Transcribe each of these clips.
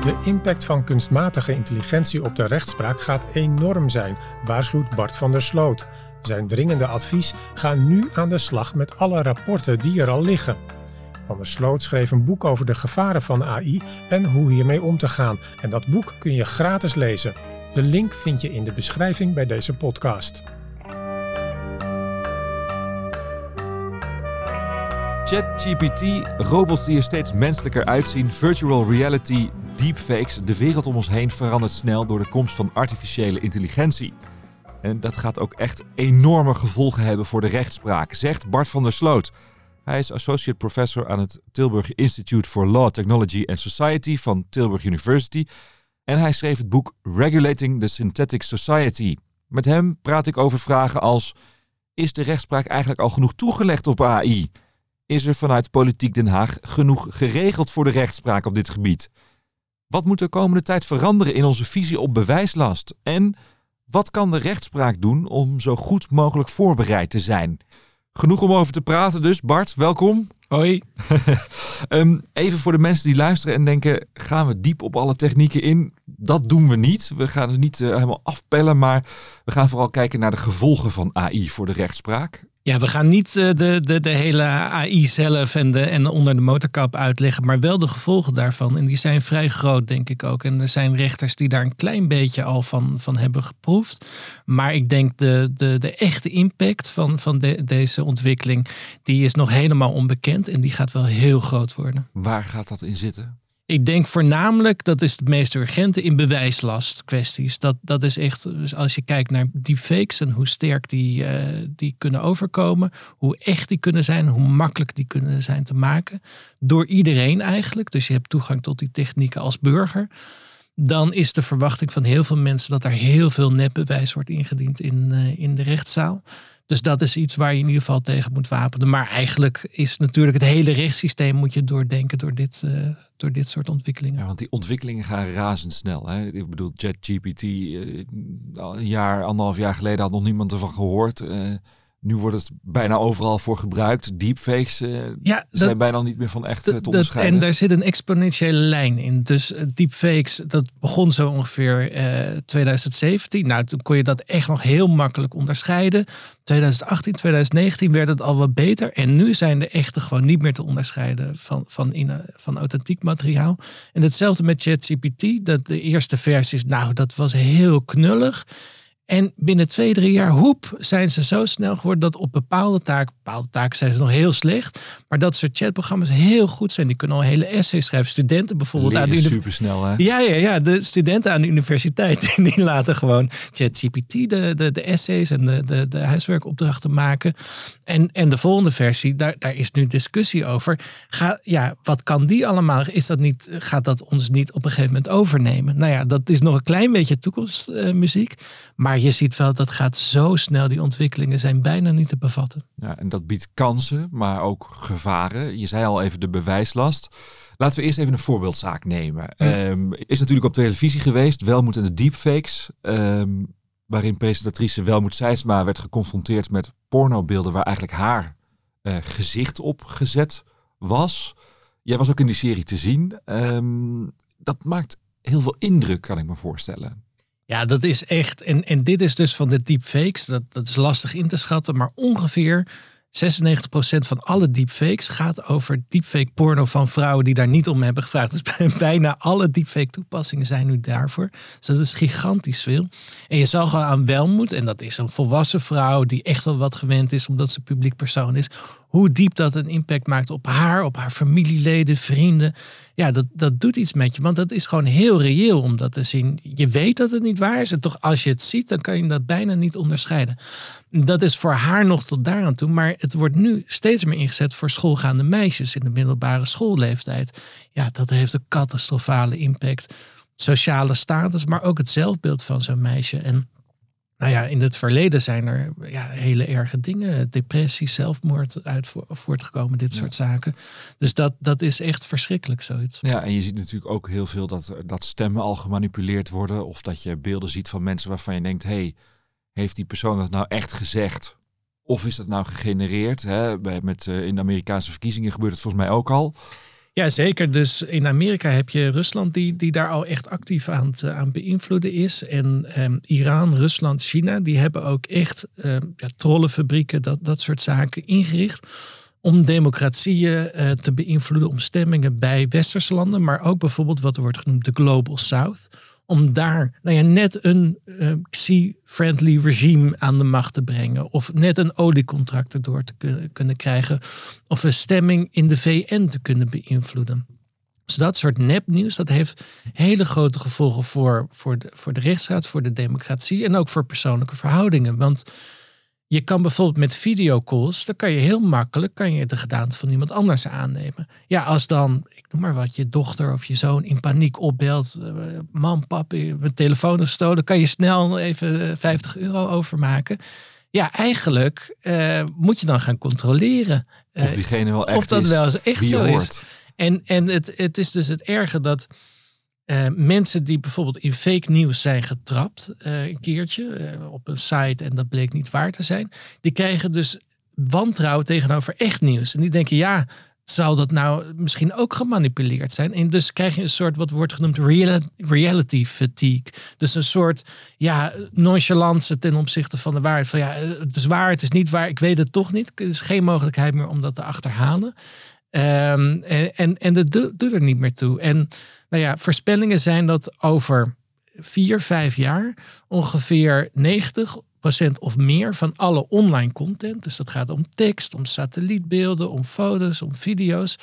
De impact van kunstmatige intelligentie op de rechtspraak gaat enorm zijn, waarschuwt Bart van der Sloot. Zijn dringende advies: ga nu aan de slag met alle rapporten die er al liggen. Van der Sloot schreef een boek over de gevaren van AI en hoe hiermee om te gaan. En dat boek kun je gratis lezen. De link vind je in de beschrijving bij deze podcast. ChatGPT, robots die er steeds menselijker uitzien, virtual reality, deepfakes. De wereld om ons heen verandert snel door de komst van artificiële intelligentie. En dat gaat ook echt enorme gevolgen hebben voor de rechtspraak, zegt Bart van der Sloot. Hij is associate professor aan het Tilburg Institute for Law, Technology and Society van Tilburg University. En hij schreef het boek Regulating the Synthetic Society. Met hem praat ik over vragen als: is de rechtspraak eigenlijk al genoeg toegelegd op AI? Is er vanuit Politiek Den Haag genoeg geregeld voor de rechtspraak op dit gebied? Wat moet de komende tijd veranderen in onze visie op bewijslast? En wat kan de rechtspraak doen om zo goed mogelijk voorbereid te zijn? Genoeg om over te praten dus. Bart, welkom. Hoi. um, even voor de mensen die luisteren en denken, gaan we diep op alle technieken in? Dat doen we niet. We gaan het niet uh, helemaal afpellen, maar we gaan vooral kijken naar de gevolgen van AI voor de rechtspraak. Ja, we gaan niet uh, de, de, de hele AI zelf en, de, en onder de motorkap uitleggen, maar wel de gevolgen daarvan. En die zijn vrij groot, denk ik ook. En er zijn rechters die daar een klein beetje al van, van hebben geproefd. Maar ik denk de, de, de echte impact van, van de, deze ontwikkeling, die is nog helemaal onbekend en die gaat wel heel groot worden. Waar gaat dat in zitten? Ik denk voornamelijk, dat is het meest urgente, in bewijslast kwesties. Dat, dat is echt, dus als je kijkt naar deepfakes en hoe sterk die, uh, die kunnen overkomen, hoe echt die kunnen zijn, hoe makkelijk die kunnen zijn te maken. Door iedereen eigenlijk. Dus je hebt toegang tot die technieken als burger. Dan is de verwachting van heel veel mensen dat er heel veel nepbewijs wordt ingediend in, uh, in de rechtszaal. Dus dat is iets waar je in ieder geval tegen moet wapenen. Maar eigenlijk is natuurlijk het hele rechtssysteem moet je doordenken door dit, uh, door dit soort ontwikkelingen. Ja, want die ontwikkelingen gaan razendsnel. Hè? Ik bedoel, ChatGPT, uh, een jaar, anderhalf jaar geleden had nog niemand ervan gehoord. Nu wordt het bijna overal voor gebruikt. Deepfakes uh, ja, dat, zijn bijna niet meer van echt te onderscheiden. en daar zit een exponentiële lijn in. Dus uh, deepfakes, dat begon zo ongeveer uh, 2017. Nou, toen kon je dat echt nog heel makkelijk onderscheiden. 2018, 2019 werd het al wat beter. En nu zijn de echte gewoon niet meer te onderscheiden van, van, in, van authentiek materiaal. En hetzelfde met ChatGPT. Dat de eerste versies, nou, dat was heel knullig. En binnen twee, drie jaar, hoep, zijn ze zo snel geworden dat op bepaalde taken, bepaalde taken zijn ze nog heel slecht, maar dat soort chatprogramma's heel goed zijn. Die kunnen al hele essays schrijven. Studenten bijvoorbeeld aan de super snel, hè? Ja, ja, ja. De studenten aan de universiteit die laten gewoon ChatGPT de, de, de essays en de, de, de huiswerkopdrachten maken. En, en de volgende versie, daar, daar is nu discussie over. Ga, ja, wat kan die allemaal? Is dat niet, gaat dat ons niet op een gegeven moment overnemen? Nou ja, dat is nog een klein beetje toekomstmuziek. Uh, maar je ziet wel, dat gaat zo snel. Die ontwikkelingen zijn bijna niet te bevatten. Ja, en dat biedt kansen, maar ook gevaren. Je zei al even de bewijslast. Laten we eerst even een voorbeeldzaak nemen. Ja. Um, is natuurlijk op televisie geweest, Welmoed en de deepfakes. Um, waarin presentatrice Welmoed Seidsma werd geconfronteerd met pornobeelden waar eigenlijk haar uh, gezicht op gezet was. Jij was ook in die serie te zien. Um, dat maakt heel veel indruk, kan ik me voorstellen. Ja, dat is echt. En, en dit is dus van de deepfakes. Dat, dat is lastig in te schatten, maar ongeveer 96% van alle deepfakes gaat over deepfake porno van vrouwen die daar niet om hebben gevraagd. Dus bijna alle deepfake toepassingen zijn nu daarvoor. Dus dat is gigantisch veel. En je zal gewoon aan welmoed, en dat is een volwassen vrouw die echt wel wat gewend is omdat ze publiek persoon is, hoe diep dat een impact maakt op haar, op haar familieleden, vrienden. Ja, dat, dat doet iets met je. Want dat is gewoon heel reëel om dat te zien. Je weet dat het niet waar is. En toch als je het ziet, dan kan je dat bijna niet onderscheiden. Dat is voor haar nog tot daar aan toe. Maar het wordt nu steeds meer ingezet voor schoolgaande meisjes in de middelbare schoolleeftijd. Ja, dat heeft een catastrofale impact. Sociale status, maar ook het zelfbeeld van zo'n meisje. En nou ja, in het verleden zijn er ja, hele erge dingen. Depressie, zelfmoord uit voortgekomen, dit soort zaken. Dus dat, dat is echt verschrikkelijk zoiets. Ja, en je ziet natuurlijk ook heel veel dat, dat stemmen al gemanipuleerd worden. Of dat je beelden ziet van mensen waarvan je denkt, hey, heeft die persoon dat nou echt gezegd? Of is dat nou gegenereerd? Hè? Bij, met, uh, in de Amerikaanse verkiezingen gebeurt het volgens mij ook al. Ja, zeker. Dus in Amerika heb je Rusland die, die daar al echt actief aan, het, aan beïnvloeden is. En um, Iran, Rusland, China, die hebben ook echt um, ja, trollenfabrieken, dat, dat soort zaken ingericht. Om democratieën uh, te beïnvloeden, om stemmingen bij westerse landen. Maar ook bijvoorbeeld wat er wordt genoemd de Global South om daar nou ja, net een uh, Xi-friendly regime aan de macht te brengen. Of net een oliecontract erdoor te kunnen krijgen. Of een stemming in de VN te kunnen beïnvloeden. Dus dat soort nepnieuws, dat heeft hele grote gevolgen voor, voor, de, voor de rechtsstaat, voor de democratie en ook voor persoonlijke verhoudingen. Want je kan bijvoorbeeld met videocalls, dan kan je heel makkelijk kan je de gedaante van iemand anders aannemen. Ja, als dan, ik noem maar wat, je dochter of je zoon in paniek opbelt. Eh, mam, pap, mijn telefoon is gestolen. Kan je snel even 50 euro overmaken. Ja, eigenlijk uh, moet je dan gaan controleren. Of eh, diegene wel echt Of dat is, wel eens echt zo hoort. is. En, en het, het is dus het erge dat uh, mensen die bijvoorbeeld in fake nieuws zijn getrapt, uh, een keertje uh, op een site en dat bleek niet waar te zijn, die krijgen dus wantrouwen tegenover echt nieuws. En die denken, ja, zou dat nou misschien ook gemanipuleerd zijn? En dus krijg je een soort, wat wordt genoemd, reality fatigue. Dus een soort, ja, nonchalance ten opzichte van de waarheid. Van ja, het is waar, het is niet waar, ik weet het toch niet. Er is geen mogelijkheid meer om dat te achterhalen. En, en, en dat doet er niet meer toe. En nou ja, voorspellingen zijn dat over vier, vijf jaar ongeveer 90% of meer van alle online content, dus dat gaat om tekst, om satellietbeelden, om foto's, om video's,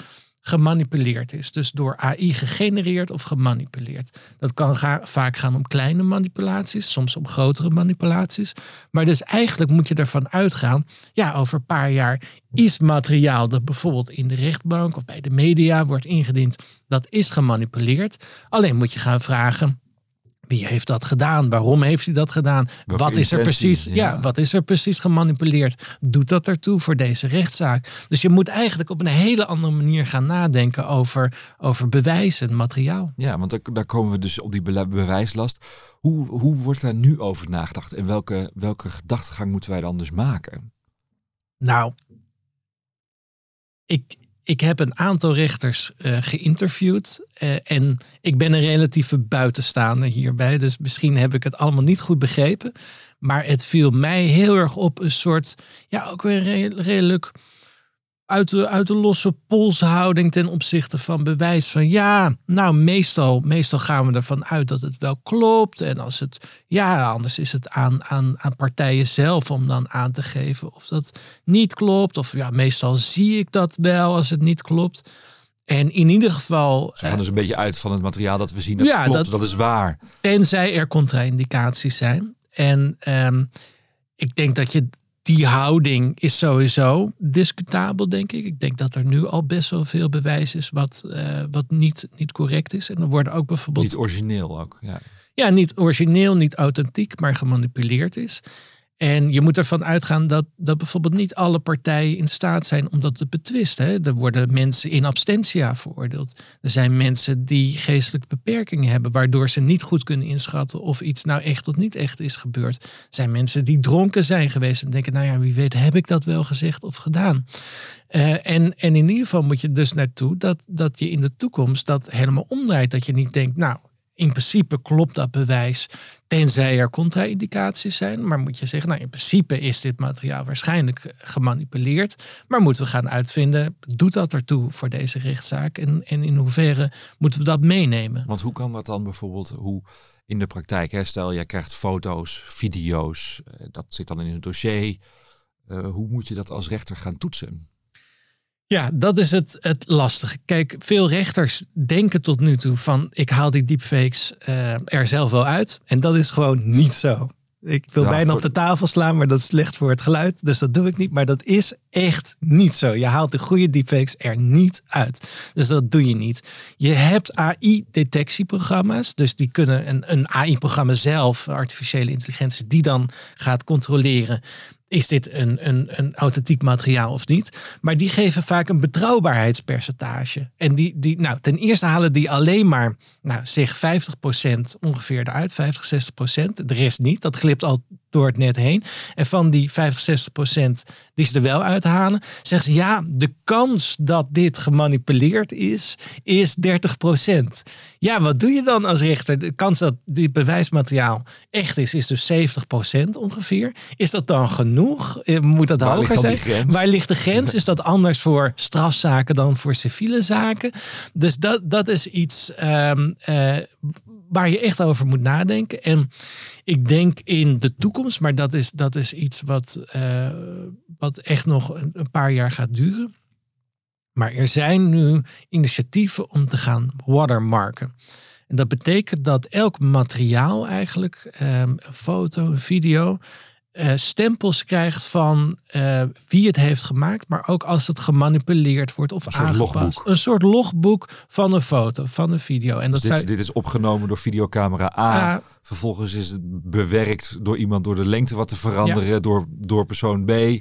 gemanipuleerd is. Dus door AI gegenereerd of gemanipuleerd. Dat kan vaak gaan om kleine manipulaties, soms om grotere manipulaties. Maar dus eigenlijk moet je ervan uitgaan, ja, over een paar jaar is materiaal dat bijvoorbeeld in de rechtbank of bij de media wordt ingediend, dat is gemanipuleerd. Alleen moet je gaan vragen, wie heeft dat gedaan? Waarom heeft hij dat gedaan? wat is er precies? Ja. wat is er precies gemanipuleerd? Doet dat ertoe voor deze rechtszaak? Dus je moet eigenlijk op een hele andere manier gaan nadenken over, over bewijs en materiaal. Ja, want daar, daar komen we dus op die bewijslast. Hoe, hoe wordt daar nu over nagedacht? En welke, welke gedachtegang moeten wij dan dus maken? Nou, ik, ik heb een aantal rechters uh, geïnterviewd. Uh, en ik ben een relatieve buitenstaander hierbij. Dus misschien heb ik het allemaal niet goed begrepen. Maar het viel mij heel erg op een soort, ja, ook weer redelijk uit de, uit de losse polshouding ten opzichte van bewijs van ja, nou meestal, meestal gaan we ervan uit dat het wel klopt. En als het, ja, anders is het aan, aan, aan partijen zelf om dan aan te geven of dat niet klopt. Of ja, meestal zie ik dat wel als het niet klopt. En in ieder geval. Ze gaan dus een beetje uit van het materiaal dat we zien. Dat ja, klopt, dat, dat is waar. Tenzij er contra-indicaties zijn. En um, ik denk dat je die houding is sowieso discutabel, denk ik. Ik denk dat er nu al best wel veel bewijs is wat, uh, wat niet, niet correct is. En er worden ook bijvoorbeeld. Niet origineel ook. Ja. ja, niet origineel, niet authentiek, maar gemanipuleerd is. En je moet ervan uitgaan dat, dat bijvoorbeeld niet alle partijen in staat zijn om dat te betwisten. Hè? Er worden mensen in abstentia veroordeeld. Er zijn mensen die geestelijke beperkingen hebben, waardoor ze niet goed kunnen inschatten of iets nou echt of niet echt is gebeurd. Er zijn mensen die dronken zijn geweest en denken, nou ja, wie weet heb ik dat wel gezegd of gedaan. Uh, en, en in ieder geval moet je dus naartoe dat, dat je in de toekomst dat helemaal omdraait. Dat je niet denkt, nou, in principe klopt dat bewijs, tenzij er contra-indicaties zijn. Maar moet je zeggen, nou in principe is dit materiaal waarschijnlijk gemanipuleerd. Maar moeten we gaan uitvinden, doet dat ertoe voor deze rechtszaak? En, en in hoeverre moeten we dat meenemen? Want hoe kan dat dan bijvoorbeeld, hoe in de praktijk, hè? stel jij krijgt foto's, video's, eh, dat zit dan in een dossier. Uh, hoe moet je dat als rechter gaan toetsen? Ja, dat is het, het lastige. Kijk, veel rechters denken tot nu toe van ik haal die deepfakes uh, er zelf wel uit. En dat is gewoon niet zo. Ik wil bijna op de tafel slaan, maar dat is slecht voor het geluid. Dus dat doe ik niet. Maar dat is echt niet zo. Je haalt de goede deepfakes er niet uit. Dus dat doe je niet. Je hebt AI-detectieprogramma's. Dus die kunnen een, een AI-programma zelf, artificiële intelligentie, die dan gaat controleren is dit een, een, een authentiek materiaal of niet? Maar die geven vaak een betrouwbaarheidspercentage. En die, die, nou, ten eerste halen die alleen maar, nou, zeg 50% ongeveer eruit, 50, 60%. De rest niet. Dat glipt al door het net heen. En van die 50, 60 procent die ze er wel uithalen, zeggen ze ja, de kans dat dit gemanipuleerd is, is 30 procent. Ja, wat doe je dan als rechter? De kans dat dit bewijsmateriaal echt is, is dus 70 procent ongeveer. Is dat dan genoeg? Eh, Moet dat Waar hoger zijn? Waar ligt de grens? Is dat anders voor strafzaken dan voor civiele zaken? Dus dat, dat is iets ehm, eh, waar je echt over moet nadenken. En ik denk in de toekomst, maar dat is, dat is iets wat, eh, wat echt nog een, een paar jaar gaat duren. Maar er zijn nu initiatieven om te gaan watermarken. En dat betekent dat elk materiaal eigenlijk, een foto, video, eh, stempels krijgt van eh, wie het heeft gemaakt, maar ook als het gemanipuleerd wordt of Een aangepast. logboek. Een soort logboek van een foto, van een video. En dat Dus dit, zou, dit is opgenomen door videocamera A. Vervolgens is het bewerkt door iemand door de lengte wat te veranderen, door, door persoon B. Eh,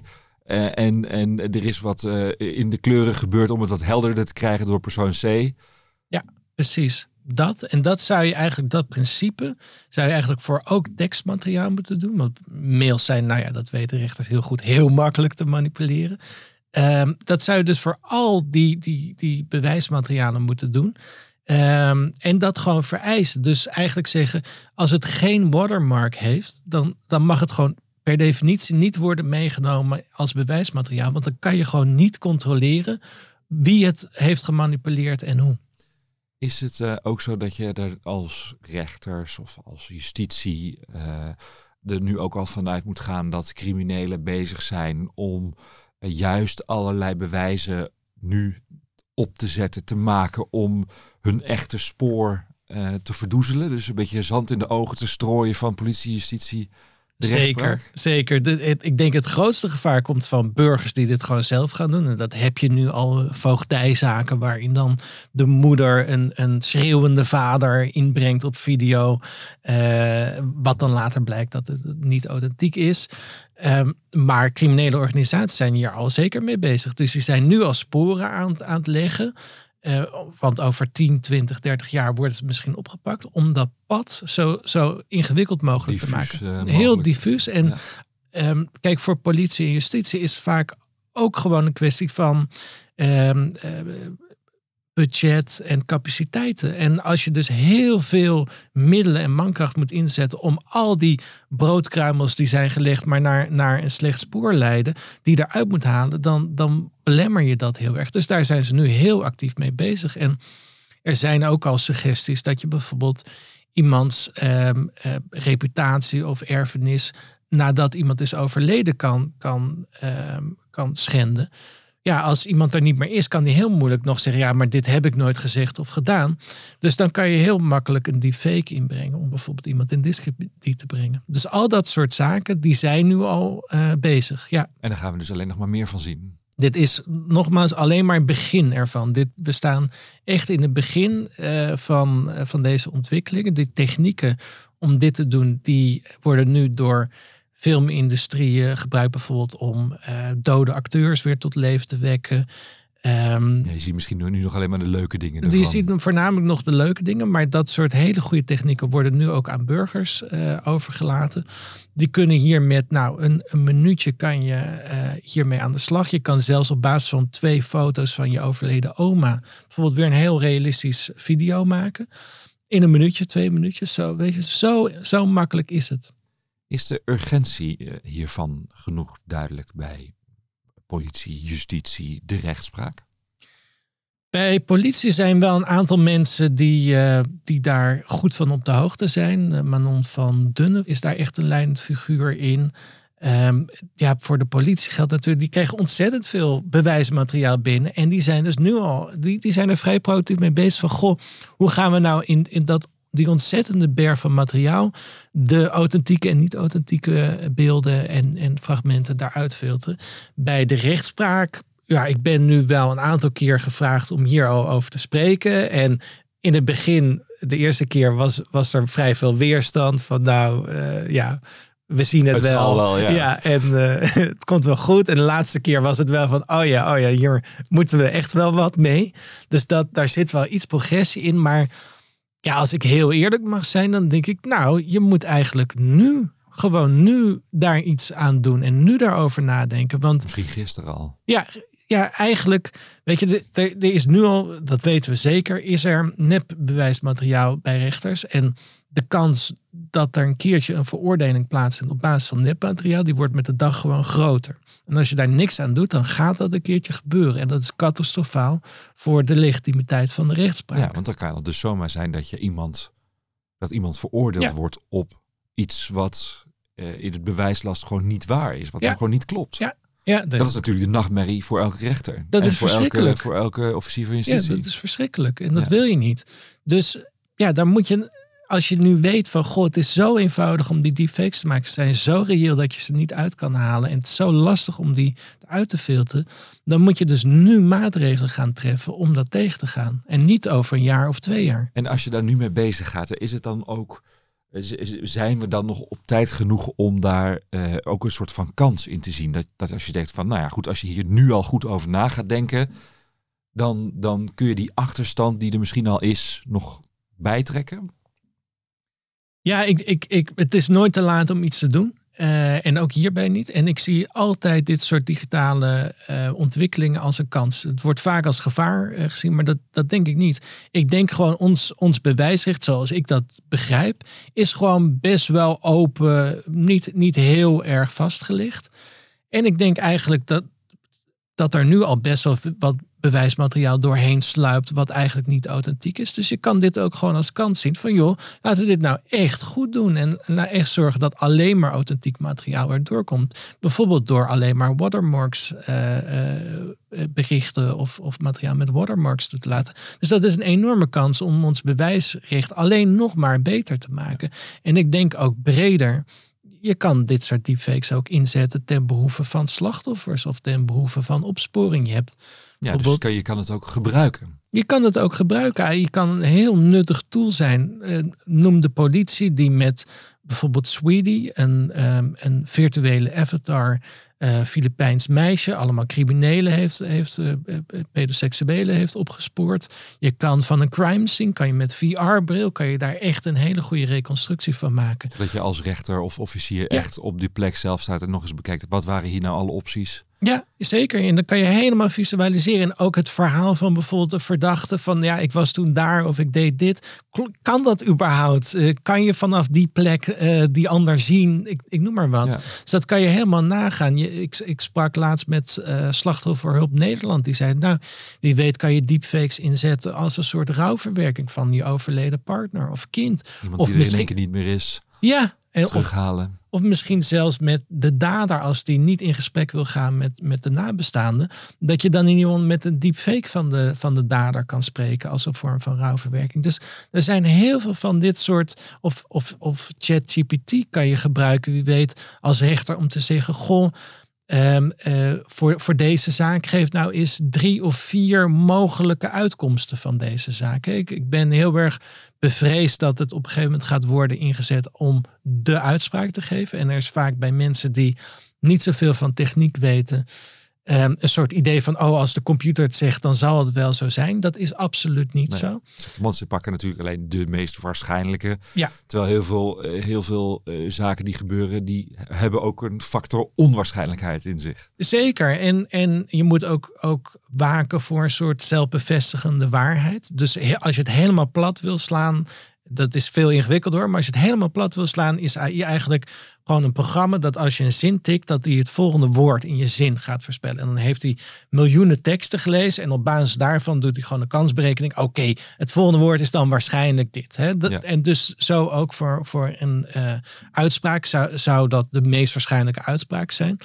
en, en er is wat in de kleuren gebeurd om het wat helderder te krijgen door persoon C. Precies, dat. En dat zou je eigenlijk, dat principe, zou je eigenlijk voor ook tekstmateriaal moeten doen. Want mails zijn, nou ja, dat weten rechters heel goed, heel makkelijk te manipuleren. Ehm, dat zou je dus voor al die, die, die bewijsmaterialen moeten doen. Ehm, en dat gewoon vereisen. Dus eigenlijk zeggen, als het geen watermark heeft, dan, dan mag het gewoon per definitie niet worden meegenomen als bewijsmateriaal. Want dan kan je gewoon niet controleren wie het heeft gemanipuleerd en hoe. Is het eh, ook zo dat je er als rechters of als justitie eh, er nu ook al vanuit moet gaan dat criminelen bezig zijn om eh, juist allerlei bewijzen nu op te zetten, te maken om hun echte spoor te verdoezelen? Dus een beetje zand in de ogen te strooien van politie, justitie, Zeker, zeker. Ik denk het grootste gevaar komt van burgers die dit gewoon zelf gaan doen. En dat heb je nu al voogdijzaken waarin dan de moeder een, een schreeuwende vader inbrengt op video. eh, wat dan later blijkt dat het niet authentiek is. Ehm, maar criminele organisaties zijn hier al zeker mee bezig. Dus die zijn nu al sporen aan, aan het leggen. Eh, want over 10, 20, 30 jaar wordt het misschien opgepakt. Om dat pad zo, zo ingewikkeld mogelijk te maken. eh, Heel mogelijk. diffuus. En Ja. ehm, kijk, voor politie en justitie is vaak ook gewoon een kwestie van ehm, eh, budget en capaciteiten. En als je dus heel veel middelen en mankracht moet inzetten om al die broodkruimels die zijn gelegd, maar naar, naar een slecht spoor leiden, die eruit moet halen, dan, dan belemmer je dat heel erg. Dus daar zijn ze nu heel actief mee bezig. En er zijn ook al suggesties dat je bijvoorbeeld iemands ehm, eh, reputatie of erfenis nadat iemand is overleden kan, kan, ehm, kan schenden. Ja, als iemand er niet meer is, kan die heel moeilijk nog zeggen: ja, maar dit heb ik nooit gezegd of gedaan. Dus dan kan je heel makkelijk een deepfake inbrengen om bijvoorbeeld iemand in discrediet te brengen. Dus al dat soort zaken, die zijn nu al eh, bezig. Ja, En daar gaan we dus alleen nog maar meer van zien. dit is nogmaals alleen maar het begin ervan. Dit, we staan echt in het begin eh, van, eh, van deze ontwikkelingen. Die technieken om dit te doen, die worden nu door filmindustrieën gebruikt bijvoorbeeld om eh, dode acteurs weer tot leven te wekken. Ehm, Ja, je ziet misschien nu, nu nog alleen maar de leuke dingen ervan. ziet voornamelijk nog de leuke dingen, maar dat soort hele goede technieken worden nu ook aan burgers eh, overgelaten. Die kunnen hier met, nou, een, een minuutje kan je eh, hiermee aan de slag. Je kan zelfs op basis van twee foto's van je overleden oma bijvoorbeeld weer een heel realistisch video maken. In een minuutje, twee minuutjes. Zo, weet je, zo, zo makkelijk is het. Is de urgentie eh, hiervan genoeg duidelijk bij politie, justitie, de rechtspraak? Bij politie zijn wel een aantal mensen die, eh, die daar goed van op de hoogte zijn. Eh, Manon van Dunne is daar echt een leidend figuur in. Ehm, ja, voor de politie geldt natuurlijk, die kregen ontzettend veel bewijsmateriaal binnen. En die zijn dus nu al, die, die zijn er vrij proactief mee bezig van, goh, hoe gaan we nou in, in dat, die ontzettende berg van materiaal de authentieke en niet-authentieke beelden en, en fragmenten daaruit filteren. Bij de rechtspraak ja, ik ben nu wel een aantal keer gevraagd om hier al over te spreken. En in het begin, de eerste keer, was, was er vrij veel weerstand. Van nou, eh, ja, we zien het, Het wel. wel, ja. en eh, het komt wel goed. En de laatste keer was het wel van, oh ja, oh ja, hier moeten we echt wel wat mee. Dus dat, daar zit wel iets progressie in. Maar ja, als ik heel eerlijk mag zijn, dan denk ik, nou, je moet eigenlijk nu Gewoon nu daar iets aan doen en nu daarover nadenken. Want Misschien gisteren al. ja, ja, eigenlijk, weet je, er- is nu al, dat weten we zeker, is er nepbewijsmateriaal bij rechters. En de kans dat er een keertje een veroordeling plaatsvindt op basis van nepmateriaal, die wordt met de dag gewoon groter. En als je daar niks aan doet, dan gaat dat een keertje gebeuren. En dat is catastrofaal voor de legitimiteit van de rechtspraak. Ja, want dan kan het dus zomaar zijn dat je iemand, dat iemand veroordeeld Ja. wordt op iets wat eh, in het bewijslast gewoon niet waar is. Wat Ja. gewoon niet klopt. Ja, ja, dat, Dat is natuurlijk de nachtmerrie voor elke rechter. Dat en is voor elke, verschrikkelijk. voor elke officier van ja, justitie. dat is verschrikkelijk. En dat Ja. wil je niet. Dus ja, daar moet je, als je nu weet van, goh, het is zo eenvoudig om die deepfakes te maken. Ze zijn zo reëel dat je ze niet uit kan halen. En het is zo lastig om die uit te filteren. Dan moet je dus nu maatregelen gaan treffen om dat tegen te gaan. En niet over een jaar of twee jaar. En als je daar nu mee bezig gaat, is het dan ook. Zijn we dan nog op tijd genoeg om daar eh, ook een soort van kans in te zien? Dat, dat als je denkt van, nou ja, goed, als je hier nu al goed over na gaat denken, dan, dan kun je die achterstand die er misschien al is, nog bijtrekken. Ja, ik, ik, ik, het is nooit te laat om iets te doen. Eh, en ook hierbij niet. En ik zie altijd dit soort digitale eh, ontwikkelingen als een kans. Het wordt vaak als gevaar eh, gezien, maar dat, dat denk ik niet. Ik denk gewoon ons, ons bewijsrecht, zoals ik dat begrijp, is gewoon best wel open, niet, niet heel erg vastgelegd. En ik denk eigenlijk dat, dat er nu al best wel wat bewijsmateriaal doorheen sluipt wat eigenlijk niet authentiek is. Dus je kan dit ook gewoon als kans zien van joh, laten we dit nou echt goed doen en nou echt zorgen dat alleen maar authentiek materiaal er doorkomt. Bijvoorbeeld door alleen maar watermarks eh, eh, berichten of, of materiaal met watermarks toe te laten. Dus dat is een enorme kans om ons bewijsrecht alleen nog maar beter te maken. En ik denk ook breder je kan dit soort deepfakes ook inzetten ten behoeve van slachtoffers of ten behoeve van opsporing. Je, hebt, Ja, dus kan, je kan het ook gebruiken. je kan het ook gebruiken. Je kan een heel nuttig tool zijn. Eh, noem de politie die met bijvoorbeeld Sweetie, een, ehm, een virtuele avatar, eh Filipijns meisje, allemaal criminelen heeft, heeft eh, pedoseksuelen heeft opgespoord. Je kan van een crime scene, kan je met VR-bril, kan je daar echt een hele goede reconstructie van maken. Dat je als rechter of officier Ja. echt op die plek zelf staat en nog eens bekijkt. Wat waren hier nou alle opties? Ja, zeker. En dan kan je helemaal visualiseren. En ook het verhaal van bijvoorbeeld de verdachte van ja, ik was toen daar of ik deed dit. Kan dat überhaupt? Kan je vanaf die plek die ander zien? Ik, ik noem maar wat. Ja. Dus dat kan je helemaal nagaan. Je, ik, ik sprak laatst met eh Slachtofferhulp Nederland. Die zei, nou, wie weet kan je deepfakes inzetten als een soort rouwverwerking van je overleden partner of kind. Iemand Of die er in misschien- één keer niet meer is. Ja, of Terughalen. Of misschien zelfs met de dader, als die niet in gesprek wil gaan met, met de nabestaanden. Dat je dan in ieder geval met een deepfake van de, van de dader kan spreken als een vorm van rouwverwerking. Dus er zijn heel veel van dit soort. Of, of, of ChatGPT kan je gebruiken, wie weet, als rechter om te zeggen: Goh. Ehm, eh, voor, voor deze zaak geef nou eens drie of vier mogelijke uitkomsten van deze zaak. Ik, ik ben heel erg bevreesd dat het op een gegeven moment gaat worden ingezet om de uitspraak te geven. En er is vaak bij mensen die niet zoveel van techniek weten, ehm, een soort idee van, oh, als de computer het zegt, dan zal het wel zo zijn. Dat is absoluut niet Nee. zo. Want ze pakken natuurlijk alleen de meest waarschijnlijke. Ja. Terwijl heel veel, eh, heel veel eh, zaken die gebeuren, die hebben ook een factor onwaarschijnlijkheid in zich. Zeker. En, en je moet ook, ook waken voor een soort zelfbevestigende waarheid. Dus he- als je het helemaal plat wil slaan, dat is veel ingewikkelder. Maar als je het helemaal plat wil slaan, is AI eigenlijk gewoon een programma dat als je een zin tikt, dat hij het volgende woord in je zin gaat voorspellen. En dan heeft hij miljoenen teksten gelezen. En op basis daarvan doet hij gewoon een kansberekening. Oké, het volgende woord is dan waarschijnlijk dit. Hè? Dat- Ja. En dus zo ook voor, voor een eh, uitspraak zou, zou dat de meest waarschijnlijke uitspraak zijn.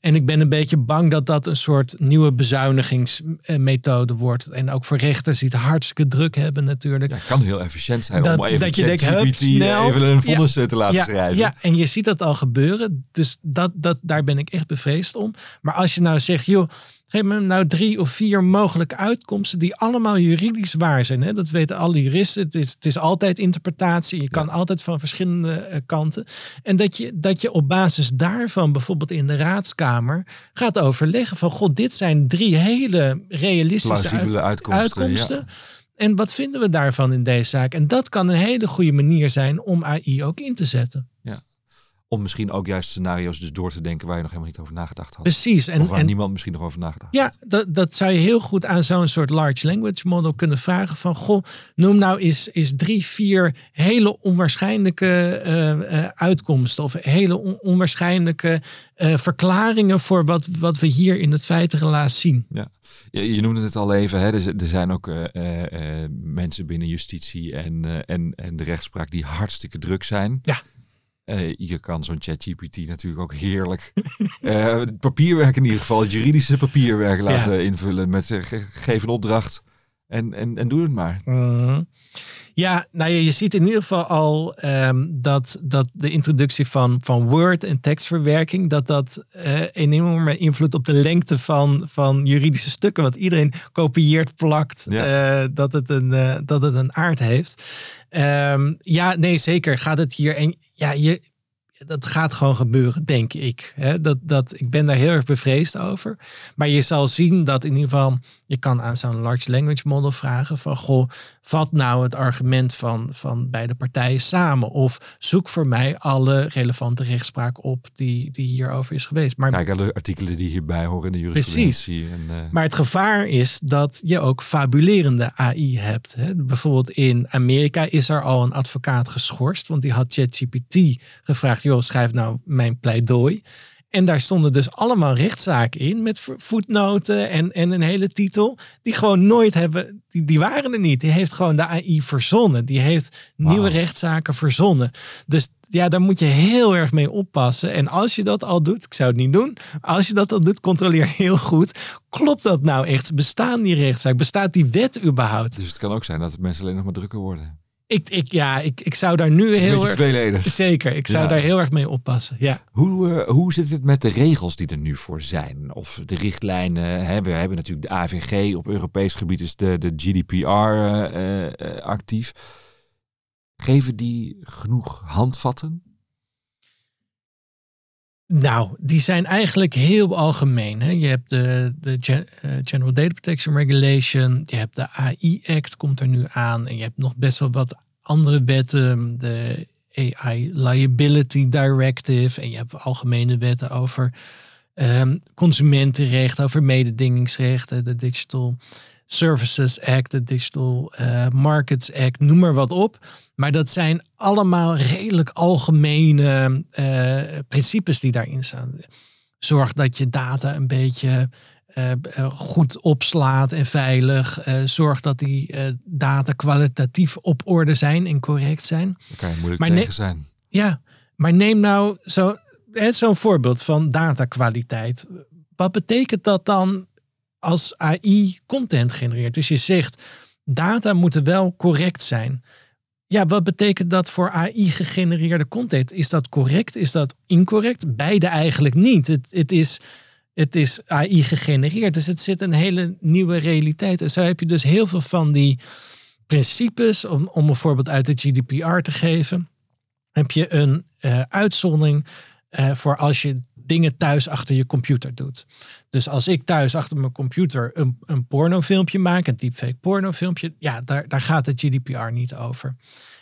En ik ben een beetje bang dat dat een soort nieuwe bezuinigingsmethode wordt. En ook voor rechters die het hartstikke druk hebben natuurlijk. Ja, het kan heel efficiënt zijn Dat- om even dat je denkt, hup, snel. even een vonnis te laten ja, schrijven. ja, en je ziet dat al gebeuren. Dus dat, dat, daar ben ik echt bevreesd om. Maar als je nou zegt, joh, geef me nou drie of vier mogelijke uitkomsten die allemaal juridisch waar zijn. Hè? Dat weten alle juristen. Het is, het is altijd interpretatie. Je kan altijd van verschillende eh, kanten. En dat je, dat je op basis daarvan bijvoorbeeld in de raadskamer gaat overleggen van, god, dit zijn drie hele realistische uit- uitkomsten. uitkomsten. ja. En wat vinden we daarvan in deze zaak? En dat kan een hele goede manier zijn om AI ook in te zetten. Om misschien ook juist scenario's dus door te denken waar je nog helemaal niet over nagedacht had. Precies. En, of waar en niemand misschien nog over nagedacht ja, dat, dat zou je heel goed aan zo'n soort large language model kunnen vragen. Van goh, noem nou eens, eens drie, vier hele onwaarschijnlijke eh, eh, uitkomsten. Of hele on- onwaarschijnlijke eh, verklaringen voor wat, wat we hier in het feitenrelaas zien. Je, je noemde het al even, hè? Er, er zijn ook mensen binnen justitie en, en, en de rechtspraak die hartstikke druk zijn. Ja. Eh, je kan zo'n ChatGPT natuurlijk ook heerlijk eh, papierwerk in ieder geval, het juridische papierwerk laten invullen met ge- geef een opdracht en, en, en doe het maar. Mhm. Ja, nou ja, je ziet in ieder geval al ehm, dat, dat de introductie van, van Word en tekstverwerking, dat dat eh enorme invloed op de lengte van, van juridische stukken, wat iedereen kopieert, plakt, dat, het een, dat het een aard heeft. Ehm, ja, nee, zeker gaat het hier. En ja, je, dat gaat gewoon gebeuren, denk ik. Dat, dat, ik ben daar heel erg bevreesd over. Maar je zal zien dat in ieder geval, je kan aan zo'n large language model vragen van, goh, vat nou het argument van, van beide partijen samen. Of zoek voor mij alle relevante rechtspraak op die, die hierover is geweest. Maar Kijk alle artikelen die hierbij horen in de jurisprudentie. En, eh, maar het gevaar is dat je ook fabulerende AI hebt. Hè. Bijvoorbeeld in Amerika is er al een advocaat geschorst, want die had ChatGPT gevraagd: joh, schrijf nou mijn pleidooi. En daar stonden dus allemaal rechtszaken in met vo- voetnoten en, en een hele titel. Die gewoon nooit hebben, die, die waren er niet. Die heeft gewoon de AI verzonnen. Die heeft nieuwe rechtszaken verzonnen. Dus ja, daar moet je heel erg mee oppassen. En als je dat al doet, ik zou het niet doen. Als je dat al doet, controleer heel goed. Klopt dat nou echt? Bestaan die rechtszaak? Bestaat die wet überhaupt? dus het kan ook zijn dat mensen alleen nog maar drukker worden. Ik, ik, ja, ik, ik zou daar nu heel erg... tweeledig. Zeker, ik zou Ja. daar heel erg mee oppassen. Ja. Hoe, eh, hoe zit het met de regels die er nu voor zijn? Of de richtlijnen? Hè? We hebben natuurlijk de AVG op Europees gebied is de, de GDPR eh, eh, actief. Geven die genoeg handvatten? Nou, die zijn eigenlijk heel algemeen. Hè? Je hebt de, de eh, General Data Protection Regulation, je hebt de AI Act, komt er nu aan. En je hebt nog best wel wat andere wetten, de AI Liability Directive. En je hebt algemene wetten over ehm, consumentenrecht, over mededingingsrechten, de Digital Services Act, de Digital eh, Markets Act, noem maar wat op. Maar dat zijn allemaal redelijk algemene eh, principes die daarin staan. Zorg dat je data een beetje eh, goed opslaat en veilig. Zorg dat die data kwalitatief op orde zijn en correct zijn. Daar kan je moeilijk Maar tegen zijn. Ja, maar neem nou zo, zo'n voorbeeld van datakwaliteit. Wat betekent dat dan als AI content genereert? Dus je zegt, data moeten wel correct zijn. Ja, wat betekent dat voor AI gegenereerde content? Is dat correct? Is dat incorrect? Beide eigenlijk niet. Het, het, is, het is AI gegenereerd, dus het zit een hele nieuwe realiteit. En zo heb je dus heel veel van die principes, om, om een voorbeeld uit de GDPR te geven heb je een eh, uitzondering eh, voor als je dingen thuis achter je computer doet. Dus als ik thuis achter mijn computer een, een pornofilmpje maak, een deepfake pornofilmpje, ja, daar, daar gaat de GDPR niet over.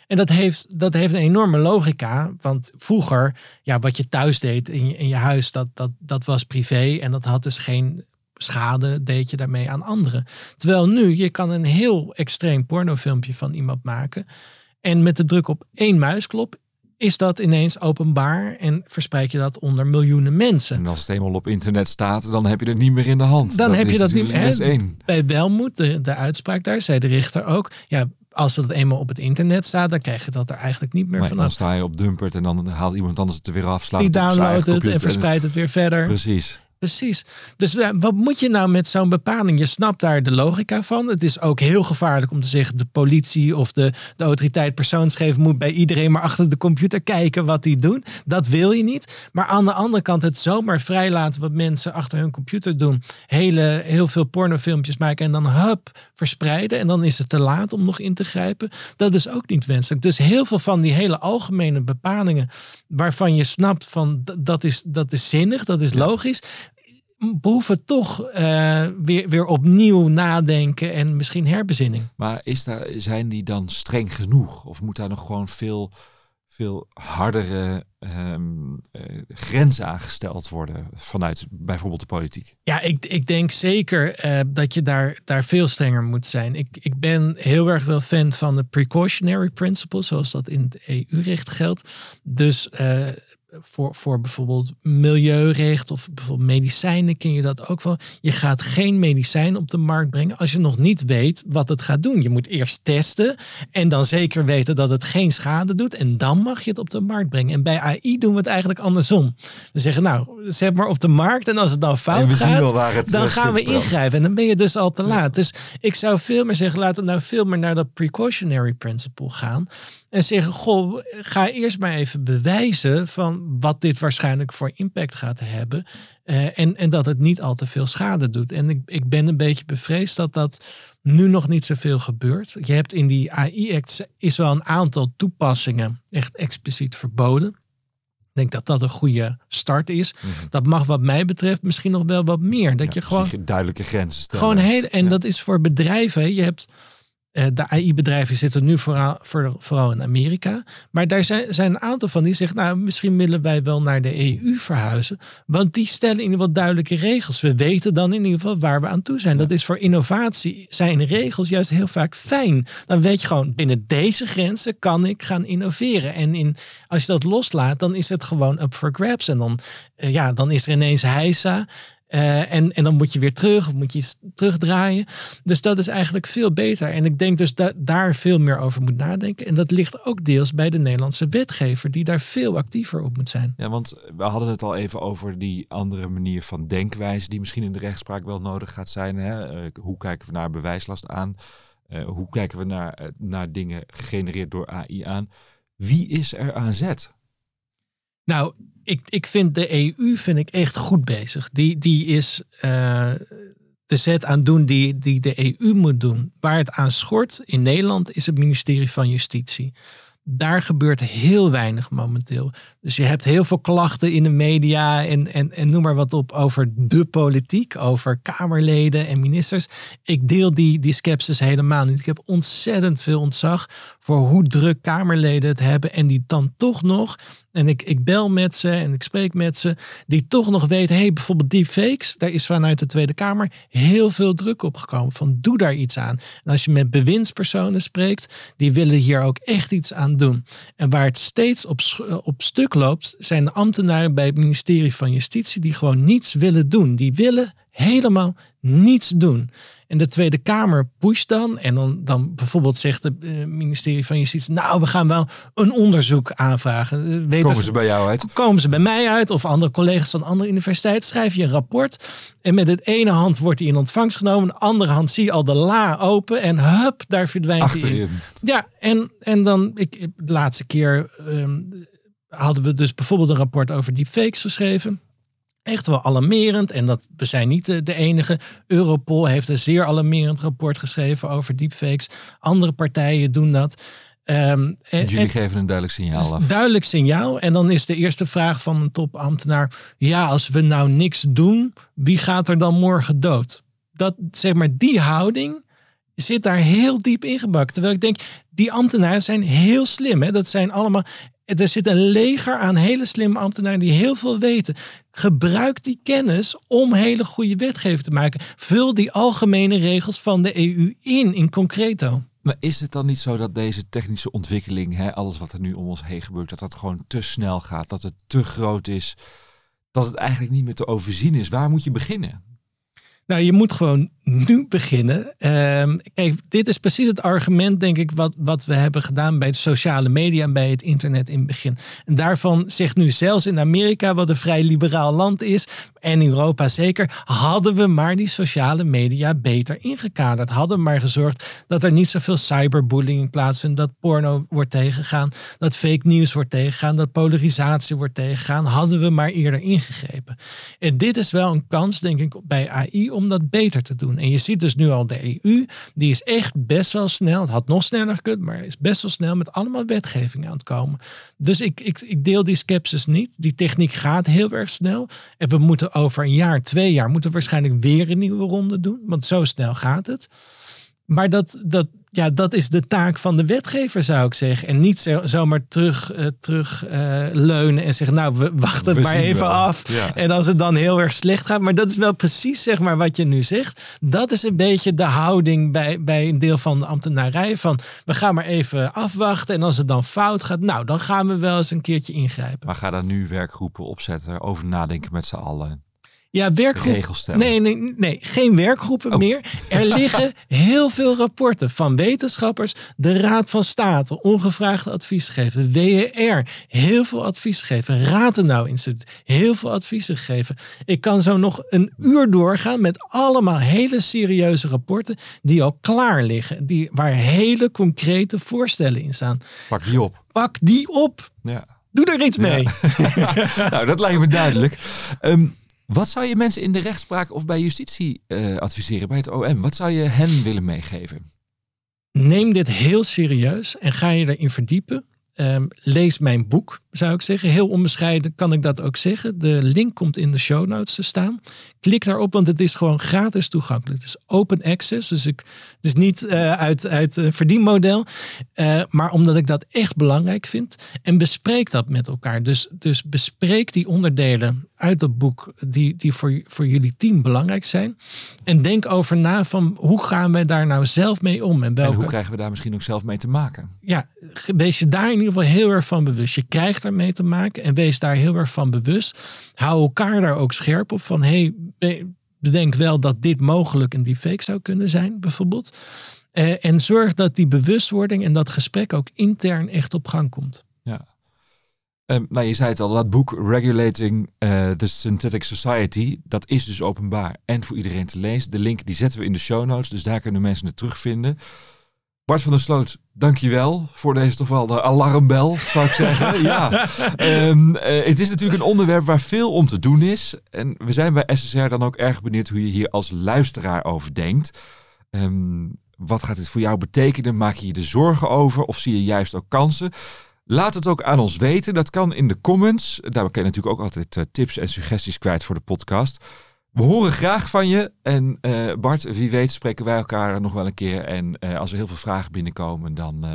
En dat heeft, dat heeft een enorme logica, want vroeger, ja, wat je thuis deed in je, in je huis, dat, dat, dat was privé en dat had dus geen schade, deed je daarmee aan anderen. Terwijl nu, je kan een heel extreem pornofilmpje van iemand maken en met de druk op één muisklop is dat ineens openbaar en verspreid je dat onder miljoenen mensen. En als het eenmaal op internet staat, dan heb je het niet meer in de hand. Dan heb je dat niet meer. Bij Welmoed, de, de uitspraak daar, zei de richter ook. Ja, als het eenmaal op het internet staat, dan krijg je dat er eigenlijk niet meer Maar dan vanaf. sta je op Dumpert en dan haalt iemand anders het er weer af. slaat Die downloadt het en verspreidt het weer verder. Precies. Precies. Dus wat moet je nou met zo'n bepaling? Je snapt daar de logica van. Het is ook heel gevaarlijk om te zeggen... de politie of de, de autoriteit persoonsgeving... moet bij iedereen maar achter de computer kijken wat die doen. Dat wil je niet. Maar aan de andere kant het zomaar vrijlaten... wat mensen achter hun computer doen. Hele, heel veel pornofilmpjes maken en dan hup verspreiden. En dan is het te laat om nog in te grijpen. Dat is ook niet wenselijk. Dus heel veel van die hele algemene bepalingen... waarvan je snapt van dat is, dat is zinnig, dat is logisch behoeven toch eh, weer, weer opnieuw nadenken en misschien herbezinning. Maar is daar, zijn die dan streng genoeg? Of moet daar nog gewoon veel, veel hardere ehm, eh, grenzen aangesteld worden vanuit bijvoorbeeld de politiek? Ja, ik, ik denk zeker eh, dat je daar, daar veel strenger moet zijn. Ik, ik ben heel erg wel fan van de precautionary principle, zoals dat in het EU-recht geldt. Dus voor, voor bijvoorbeeld milieurecht of bijvoorbeeld medicijnen ken je dat ook wel. Je gaat geen medicijn op de markt brengen als je nog niet weet wat het gaat doen. Je moet eerst testen en dan zeker weten dat het geen schade doet en dan mag je het op de markt brengen. En bij AI doen we het eigenlijk andersom. We zeggen nou, zet maar op de markt en als het dan fout gaat, dan gaan we ingrijpen en dan ben je dus al te laat. Dus ik zou veel meer zeggen, laten we nou veel meer naar dat precautionary principle gaan. En zeggen, goh, ga eerst maar even bewijzen van wat dit waarschijnlijk voor impact gaat hebben. Uh, en, en dat het niet al te veel schade doet. En ik, ik ben een beetje bevreesd dat dat nu nog niet zoveel gebeurt. Je hebt in die AI-act is wel een aantal toepassingen echt expliciet verboden. Ik denk dat dat een goede start is. Mhm. Dat mag wat mij betreft misschien nog wel wat meer. Dat je gewoon duidelijke grenzen stelt. Gewoon heel, en dat is voor bedrijven. Je hebt eh, de AI-bedrijven zitten nu vooral, vooral in Amerika. Maar daar zijn, zijn een aantal van die zeggen, nou, misschien willen wij wel naar de EU verhuizen. Want die stellen in ieder geval duidelijke regels. We weten dan in ieder geval waar we aan toe zijn. Dat is voor innovatie, zijn regels juist heel vaak fijn. Dan weet je gewoon, binnen deze grenzen kan ik gaan innoveren. En in, als je dat loslaat, dan is het gewoon up for grabs. En dan, uh, ja, dan is er ineens heisa. Uh, en, en dan moet je weer terug of moet je terugdraaien. Dus dat is eigenlijk veel beter. En ik denk dus dat daar veel meer over moet nadenken. En dat ligt ook deels bij de Nederlandse wetgever, die daar veel actiever op moet zijn. Ja, want we hadden het al even over die andere manier van denkwijze, die misschien in de rechtspraak wel nodig gaat zijn. Hè? Uh, hoe kijken we naar bewijslast aan? Uh, hoe kijken we naar, naar dingen gegenereerd door AI aan? Wie is er aan zet? Nou, ik, ik vind de EU vind ik echt goed bezig. Die, die is uh, de zet aan doen die, die de EU moet doen. Waar het aan schort in Nederland is het ministerie van Justitie daar gebeurt heel weinig momenteel. Dus je hebt heel veel klachten in de media en, en, en noem maar wat op over de politiek, over Kamerleden en ministers. Ik deel die, die helemaal niet. Ik heb ontzettend veel ontzag voor hoe druk Kamerleden het hebben en die dan toch nog, en ik, ik bel met ze en ik spreek met ze, die toch nog weten, hey, bijvoorbeeld deepfakes, daar is vanuit de Tweede Kamer heel veel druk op gekomen van doe daar iets aan. En als je met bewindspersonen spreekt, die willen hier ook echt iets aan doen. En waar het steeds op, op stuk loopt, zijn de ambtenaren bij het ministerie van Justitie die gewoon niets willen doen. Die willen helemaal niets doen. En de Tweede Kamer pusht dan. En dan, dan bijvoorbeeld zegt het uh, ministerie van Justitie. Nou, we gaan wel een onderzoek aanvragen. Weten komen ze bij jou uit? Komen ze bij mij uit of andere collega's van andere universiteiten. Schrijf je een rapport. En met het ene hand wordt hij in ontvangst genomen. De andere hand zie je al de la open. En hup, daar verdwijnt hij in. Ja, en, en dan, ik, de laatste keer um, hadden we dus bijvoorbeeld een rapport over deepfakes geschreven echt wel alarmerend. En dat, we zijn niet de, enige. Europol heeft een zeer alarmerend rapport geschreven over deepfakes. Andere partijen doen dat. Um, en, jullie geven een duidelijk signaal dus af. Duidelijk signaal. En dan is de eerste vraag van een topambtenaar: ja, als we nou niks doen, wie gaat er dan morgen dood? Dat zeg maar die houding zit daar heel diep ingebakken. Terwijl ik denk, die ambtenaren zijn heel slim. Hè? Dat zijn allemaal er zit een leger aan hele slimme ambtenaren die heel veel weten. Gebruik die kennis om hele goede wetgeving te maken. Vul die algemene regels van de EU in, in concreto. Maar is het dan niet zo dat deze technische ontwikkeling, hè, alles wat er nu om ons heen gebeurt, dat dat gewoon te snel gaat, dat het te groot is, dat het eigenlijk niet meer te overzien is? Waar moet je beginnen? Nou, je moet gewoon nu beginnen. Ehm, kijk, dit is precies het argument, denk ik, wat, wat we hebben gedaan bij de sociale media en bij het internet in het begin. En daarvan zegt nu zelfs in Amerika, wat een vrij liberaal land is, en in Europa zeker, hadden we maar die sociale media beter ingekaderd. Hadden maar gezorgd dat er niet zoveel cyberbullying plaatsvindt, dat porno wordt tegengegaan, dat fake news wordt tegengegaan, dat polarisatie wordt tegengegaan. Hadden we maar eerder ingegrepen. En dit is wel een kans, denk ik, bij AI om dat beter te doen. En je ziet dus nu al de EU, die is echt best wel snel. Het had nog sneller gekund, maar is best wel snel met allemaal wetgeving aan het komen. Dus ik, ik, ik deel die sceptisch niet. Die techniek gaat heel erg snel. En we moeten over een jaar, twee jaar, moeten waarschijnlijk weer een nieuwe ronde doen. Want zo snel gaat het. Maar dat, dat ja, dat is de taak van de wetgever, zou ik zeggen. En niet zo, zomaar terug, uh, terug uh, leunen en zeggen, nou, we wachten het maar even af. Ja. En als het dan heel erg slecht gaat. Maar dat is wel precies, zeg maar, wat je nu zegt. Dat is een beetje de houding bij, bij een deel van de ambtenarij. Van, we gaan maar even afwachten. En als het dan fout gaat, nou, dan gaan we wel eens een keertje ingrijpen. Maar ga dan nu werkgroepen opzetten, over nadenken met z'n allen. Ja, werkgroepen. Nee, nee, nee, geen werkgroepen oh. meer. Er liggen heel veel rapporten van wetenschappers, de Raad van State, ongevraagd advies gegeven, WER, heel veel advies gegeven, Ratenau Instituut, heel veel adviezen gegeven. Ik kan zo nog een uur doorgaan met allemaal hele serieuze rapporten die al klaar liggen, die, waar hele concrete voorstellen in staan. Pak die op. Pak die op. Ja. Doe er iets mee. nou, dat lijkt me duidelijk. Um, wat zou je mensen in de rechtspraak of bij justitie uh, adviseren, bij het OM? Wat zou je hen willen meegeven? Neem dit heel serieus en ga je erin verdiepen. Um, lees mijn boek, zou ik zeggen. Heel onbescheiden kan ik dat ook zeggen. De link komt in de show notes te staan. Klik daarop, want het is gewoon gratis toegankelijk. Het is open access, dus ik, het is niet uh, uit, uit uh, verdienmodel. Uh, maar omdat ik dat echt belangrijk vind. En bespreek dat met elkaar. Dus, dus bespreek die onderdelen uit het boek die, die voor, voor jullie team belangrijk zijn. En denk over na van hoe gaan we daar nou zelf mee om? En, welke... en hoe krijgen we daar misschien ook zelf mee te maken? Ja, wees je daar in ieder geval heel erg van bewust. Je krijgt mee te maken en wees daar heel erg van bewust. Hou elkaar daar ook scherp op van hey, bedenk wel dat dit mogelijk een deepfake zou kunnen zijn, bijvoorbeeld. Uh, en zorg dat die bewustwording en dat gesprek ook intern echt op gang komt. Ja. Um, nou, je zei het al, dat boek Regulating uh, the Synthetic Society, dat is dus openbaar en voor iedereen te lezen. De link die zetten we in de show notes, dus daar kunnen mensen het terugvinden. Bart van der Sloot, dankjewel voor deze toch wel de alarmbel, zou ik zeggen. ja. Um, het is natuurlijk een onderwerp waar veel om te doen is. En we zijn bij SSR dan ook erg benieuwd hoe je hier als luisteraar over denkt. Um, wat gaat dit voor jou betekenen? Maak je je er zorgen over of zie je juist ook kansen? Laat het ook aan ons weten. Dat kan in de comments. Daar kan je natuurlijk ook altijd uh, tips en suggesties kwijt voor de podcast. We horen graag van je. En uh, Bart, wie weet spreken wij elkaar nog wel een keer. En uh, als er heel veel vragen binnenkomen, dan, uh,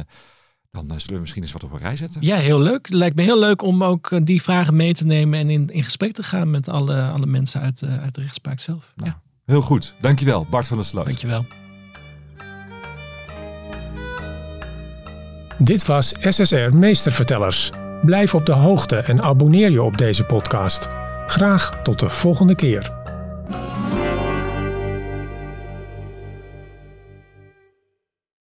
dan zullen we misschien eens wat op een rij zetten. Ja, heel leuk. Het lijkt me heel leuk om ook die vragen mee te nemen en in, in gesprek te gaan met alle, alle mensen uit, uit de rechtspraak zelf. Nou, ja. Heel goed. Dankjewel, Bart van der Sloot. Dankjewel. Dit was SSR Meestervertellers. Blijf op de hoogte en abonneer je op deze podcast. Graag tot de volgende keer.